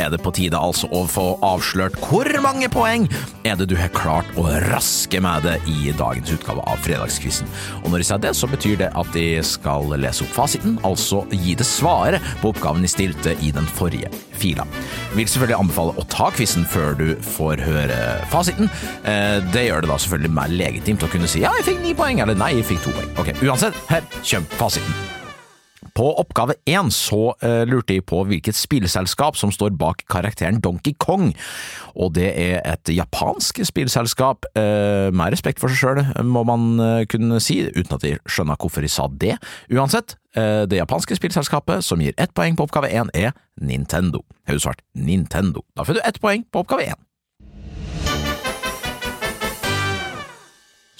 er det på tide altså å få avslørt hvor mange poeng er det du har klart å raske med det i dagens utgave av Fredagskvissen. Og når jeg sier det, så betyr det at de skal lese opp fasiten, altså gi det svaret på oppgaven de stilte i den forrige fila. Jeg vil selvfølgelig anbefale å ta quizen før du får høre fasiten. Eh, Det gjør det da selvfølgelig mer legitimt å kunne si ja, jeg fikk ni poeng, eller nei, jeg fikk to poeng. Ok, Uansett, her kommer fasiten. På oppgave én så eh, lurte jeg på hvilket spillselskap som står bak karakteren Donkey Kong, og det er et japansk spillselskap. Eh, med respekt for seg sjøl, må man eh, kunne si, uten at jeg skjønner hvorfor jeg sa det. Uansett, eh, det japanske spillselskapet som gir ett poeng på oppgave én, er Nintendo. Har du svart Nintendo? Da får du ett poeng på oppgave én.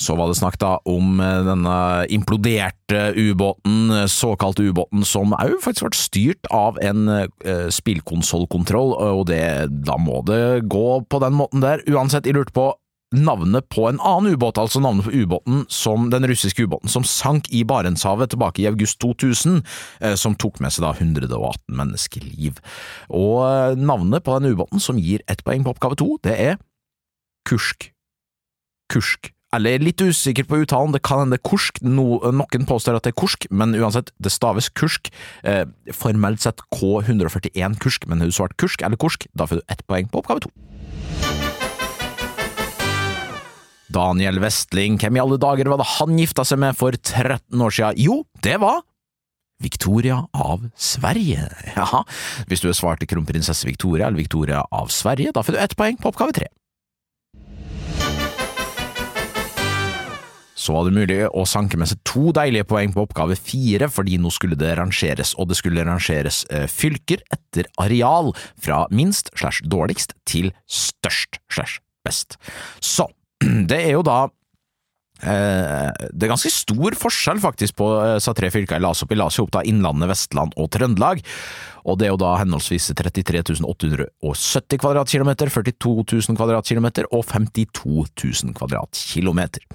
Så var det snakk da om eh, denne imploderte ubåten, eh, såkalte ubåten, som òg faktisk ble styrt av en uh, spillkonsollkontroll, og det, da må det gå på den måten der. Uansett, jeg lurte på navnet på en annen ubåt, altså navnet på ubåten som den russiske ubåten som sank i Barentshavet tilbake i august 2000, eh, som tok med seg da 118 menneskeliv. Og eh, navnet på den ubåten som gir ett poeng på oppgave to, det er Kursk. Kursk. Eller litt usikker på uttalen, det kan hende Kursk, no, noen påstår at det er Kursk, men uansett, det staves Kursk. Eh, formelt sett K141 Kursk, men har du svart Kursk eller Kursk, da får du ett poeng på oppgave to. Daniel Westling, hvem i alle dager var det han gifta seg med for 13 år siden? Jo, det var Victoria av Sverige. Jaha, hvis du har svart til kronprinsesse Victoria eller Victoria av Sverige, da får du ett poeng på oppgave tre. Så var det mulig å sanke med seg to deilige poeng på oppgave fire, fordi nå skulle det rangeres, og det skulle rangeres eh, fylker etter areal, fra minst slash dårligst til størst slash best. Så, det er jo da eh, det er ganske stor forskjell faktisk på eh, disse tre fylkene jeg las opp. Jeg las jo opp da Innlandet, Vestland og Trøndelag, og det er jo da henholdsvis 33 870 kvadratkilometer, 42 000 kvadratkilometer og 52 000 kvadratkilometer.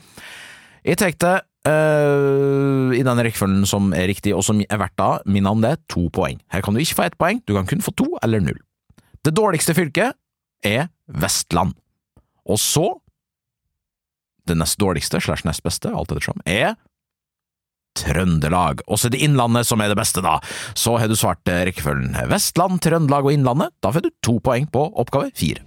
Jeg tenkte uh, i den rekkefølgen som er riktig, og som er verdt da, minne om det, to poeng. Her kan du ikke få ett poeng, du kan kun få to eller null. Det dårligste fylket er Vestland. Og så, det nest dårligste slash nest beste, alt ettersom, er Trøndelag. Og så er det Innlandet som er det beste, da. Så har du svart eh, rekkefølgen Vestland, Trøndelag og Innlandet. Da får du to poeng på oppgave fire.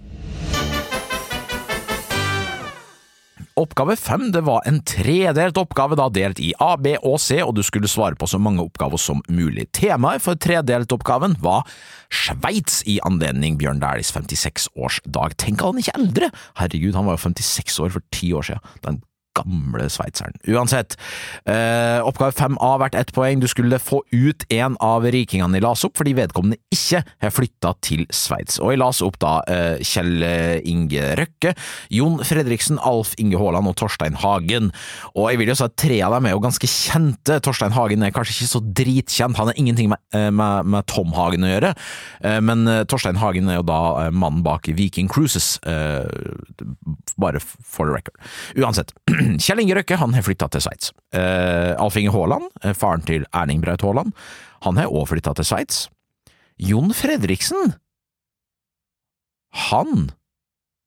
Oppgave fem det var en tredelt oppgave, da delt i A, B og C, og du skulle svare på så mange oppgaver som mulig. Temaet for tredeltoppgaven var Sveits i anledning Bjørn Dæhlies 56-årsdag. Tenk at han ikke er eldre! Herregud, han var jo 56 år for ti år siden. Den gamle sveitseren. Uansett, eh, oppgave 5A verdt ett poeng. Du skulle få ut en av rikingene i Lasop fordi vedkommende ikke har flytta til Sveits. Og i Lasop da eh, Kjell Inge Røkke, Jon Fredriksen, Alf Inge Haaland og Torstein Hagen. Og jeg vil jo si at tre av dem er jo ganske kjente. Torstein Hagen er kanskje ikke så dritkjent, han har ingenting med, eh, med, med Tom Hagen å gjøre, eh, men eh, Torstein Hagen er jo da eh, mannen bak Viking Cruises, eh, bare for the record. Uansett. Kjell Inge Røkke han har flytta til Sveits. Uh, Alf Inge Haaland, eh, faren til Erling Braut Haaland, han har òg flytta til Sveits. Jon Fredriksen, han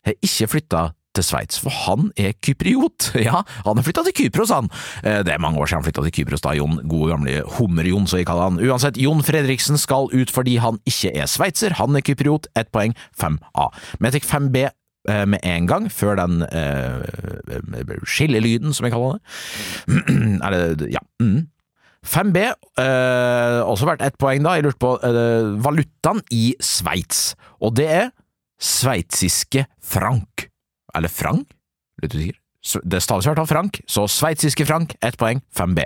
har ikke flytta til Sveits, for han er kypriot. Ja, han har flytta til Kypros, han. Eh, Det er mange år siden han flytta til Kypros, da, Jon, gode gamle Hummer-Jon, så jeg kaller han. Uansett, Jon Fredriksen skal ut fordi han ikke er sveitser, han er kypriot, ett poeng, 5A. Men jeg tar 5B eh, med en gang, før den eh, skillelyden, som jeg kaller det. er det Ja. Mm. 5B, eh, også verdt ett poeng, da. Jeg lurte på eh, valutaen i Sveits, og det er sveitsiske frank. Eller frank? Litt usikker. Det staves i hvert fall frank, så sveitsiske frank, ett poeng, 5B.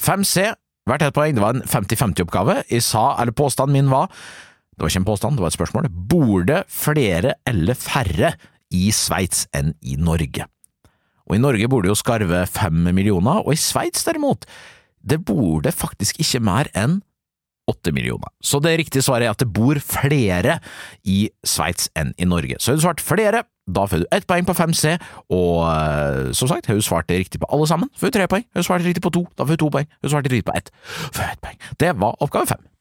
5C, verdt ett poeng, det var en 50-50-oppgave. Jeg sa, eller påstanden min var det var ikke en påstand, det var et spørsmål. Bor det flere eller færre i Sveits enn i Norge? Og i Norge bor det jo skarve fem millioner, og i Sveits derimot, det bor det faktisk ikke mer enn åtte millioner. Så det riktige svaret er at det bor flere i Sveits enn i Norge. Så har du svart flere, da får du ett poeng på 5C, og øh, som sagt, har du svart riktig på alle sammen, får du tre poeng. Har du svart riktig på to, da får du to poeng. Har du svart riktig på ett, får du ett poeng. Det var oppgave fem.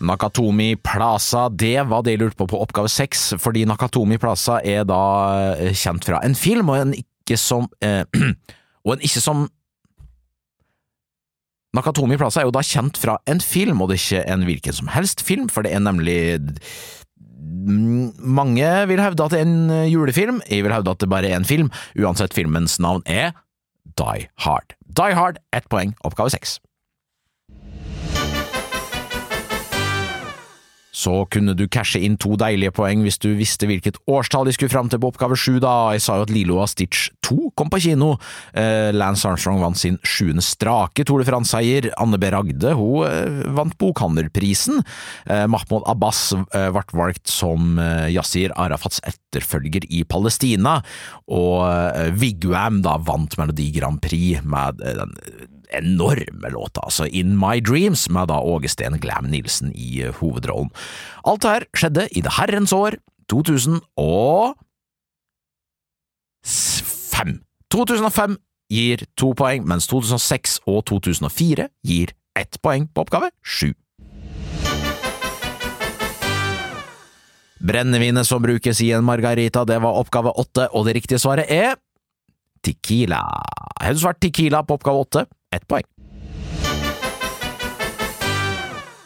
Nakatomi Plaza, det var det jeg lurte på på oppgave seks, fordi Nakatomi Plaza er da eh, kjent fra en film, og en ikke som eh, Og en ikke som Nakatomi Plaza er jo da kjent fra en film, og det er ikke en hvilken som helst film, for det er nemlig Mange vil hevde at det er en julefilm, jeg vil hevde at det bare er en film. Uansett, filmens navn er Die Hard. Die Hard, ett poeng, oppgave seks. Så kunne du cashe inn to deilige poeng hvis du visste hvilket årstall de skulle fram til på oppgave sju, da. Jeg sa jo at Lilo og Stitch 2 kom på kino. Eh, Lance Armstrong vant sin sjuende strake Tour de France-seier. Anne B. Ragde hun eh, vant bokhandlerprisen. Eh, Mahmoud Abbas ble valgt som Yasir Arafats etterfølger i Palestina, og Vigwam da vant Melodi Grand Prix med den enorme låta, altså In My Dreams, med da Åge Glam Nilsen i uh, hovedrollen. Alt det her skjedde i det herrens år 2005. 2005 gir to poeng, mens 2006 og 2004 gir ett poeng på oppgave sju. Brennevinet som brukes i en margarita, det var oppgave åtte, og det riktige svaret er Tequila. Har du svart Tequila på oppgave åtte? Ett poeng.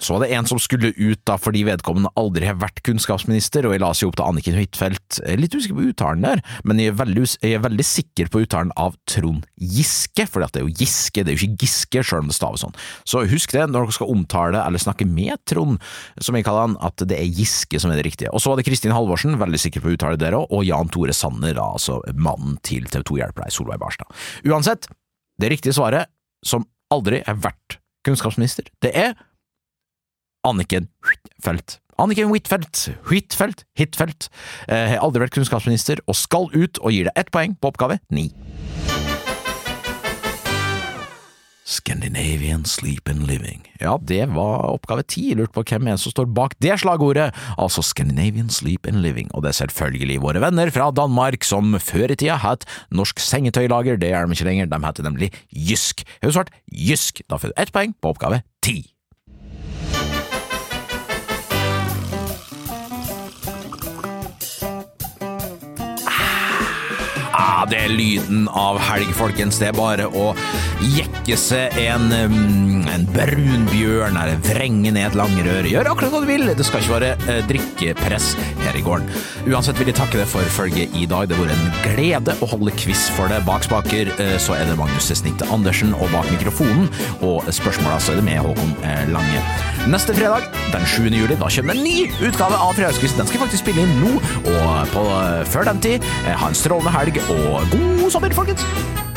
Så var det en som skulle ut da fordi vedkommende aldri har vært kunnskapsminister, og jeg la seg opp til Anniken Huitfeldt. Litt usikker på uttalen der, men jeg er veldig, jeg er veldig sikker på uttalen av Trond Giske, for det er jo Giske, det er jo ikke Giske, selv om det staves sånn. Så husk det når dere skal omtale eller snakke med Trond, som jeg kaller han, at det er Giske som er det riktige. Og så var det Kristin Halvorsen, veldig sikker på uttale der òg, og Jan Tore Sanner, altså mannen til TV 2-hjelper deg, Solveig Barstad. Uansett, det riktige svaret som aldri har vært kunnskapsminister. Det er Anniken Huitfeldt. Anniken Huitfeldt, Huitfeldt, Hitfeldt, eh, har aldri vært kunnskapsminister og skal ut og gir deg ett poeng på oppgave ni. Scandinavian Sleep and Living. Ja, det var oppgave ti. Lurt på hvem er som står bak det slagordet, altså Scandinavian Sleep and Living. Og det er selvfølgelig våre venner fra Danmark, som før i tida het Norsk Sengetøylager. Det er de ikke lenger, de heter nemlig Jysk. Har du svart Jysk. Da får du ett poeng på oppgave ti. Ah, det er lyden av helg, folkens. Det er bare å jekke seg en, um, en brunbjørn eller vrenge ned et langrør. Gjør akkurat hva du vil. Det skal ikke være eh, drikkepress her i gården. Uansett vil jeg takke deg for følget i dag. Det har vært en glede å holde quiz for deg. Bak spaker eh, så er det Magnus Snitte Andersen, og bak mikrofonen og spørsmåla så er det med Håkon eh, Lange. Neste fredag, den 7. juli, da kommer en ny utgave av Fredagsquiz. Den skal jeg faktisk spille inn nå, og på, før den tid, ha en strålende helg og god sommer, folkens!